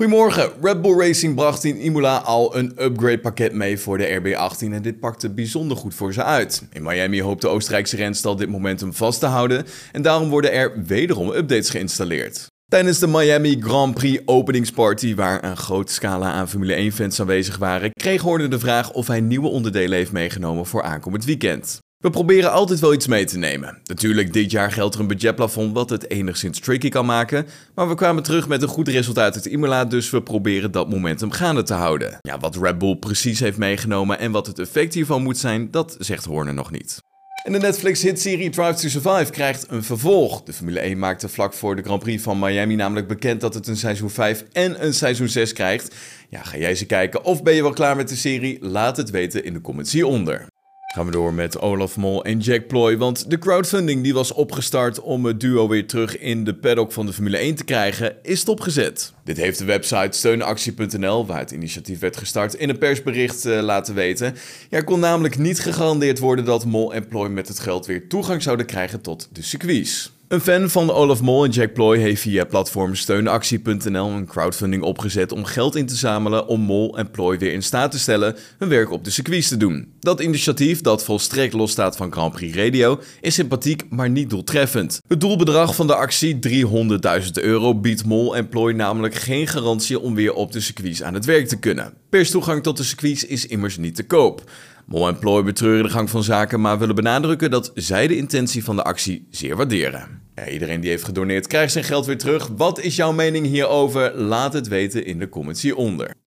Goedemorgen, Red Bull Racing bracht in Imola al een upgrade pakket mee voor de RB18 en dit pakte bijzonder goed voor ze uit. In Miami hoopt de Oostenrijkse renstal dit momentum vast te houden en daarom worden er wederom updates geïnstalleerd. Tijdens de Miami Grand Prix openingsparty, waar een grote scala aan Formule 1-fans aanwezig waren, kreeg Horner de vraag of hij nieuwe onderdelen heeft meegenomen voor aankomend weekend. We proberen altijd wel iets mee te nemen. Natuurlijk, dit jaar geldt er een budgetplafond wat het enigszins tricky kan maken. Maar we kwamen terug met een goed resultaat uit Imola, dus we proberen dat momentum gaande te houden. Ja, wat Red Bull precies heeft meegenomen en wat het effect hiervan moet zijn, dat zegt Horner nog niet. En de Netflix-hitserie Drive to Survive krijgt een vervolg. De Formule 1 maakte vlak voor de Grand Prix van Miami namelijk bekend dat het een seizoen 5 en een seizoen 6 krijgt. Ja, ga jij ze kijken of ben je wel klaar met de serie? Laat het weten in de comments hieronder. Gaan we door met Olaf Mol en Jack Ploy, want de crowdfunding die was opgestart om het duo weer terug in de paddock van de Formule 1 te krijgen, is stopgezet. Dit heeft de website steunactie.nl, waar het initiatief werd gestart, in een persbericht uh, laten weten. Er kon namelijk niet gegarandeerd worden dat Mol en Ploy met het geld weer toegang zouden krijgen tot de circuits. Een fan van Olaf Mol en Jack Ploy heeft via platform steunactie.nl een crowdfunding opgezet om geld in te zamelen om Mol en Ploy weer in staat te stellen hun werk op de circuits te doen. Dat initiatief, dat volstrekt losstaat van Grand Prix Radio, is sympathiek, maar niet doeltreffend. Het doelbedrag van de actie, 300.000 euro, biedt Mol en Ploy namelijk geen garantie om weer op de circuits aan het werk te kunnen. Perstoegang tot de circuits is immers niet te koop. Mol en Ploy betreuren de gang van zaken, maar willen benadrukken dat zij de intentie van de actie zeer waarderen. Iedereen die heeft gedoneerd krijgt zijn geld weer terug. Wat is jouw mening hierover? Laat het weten in de comments hieronder.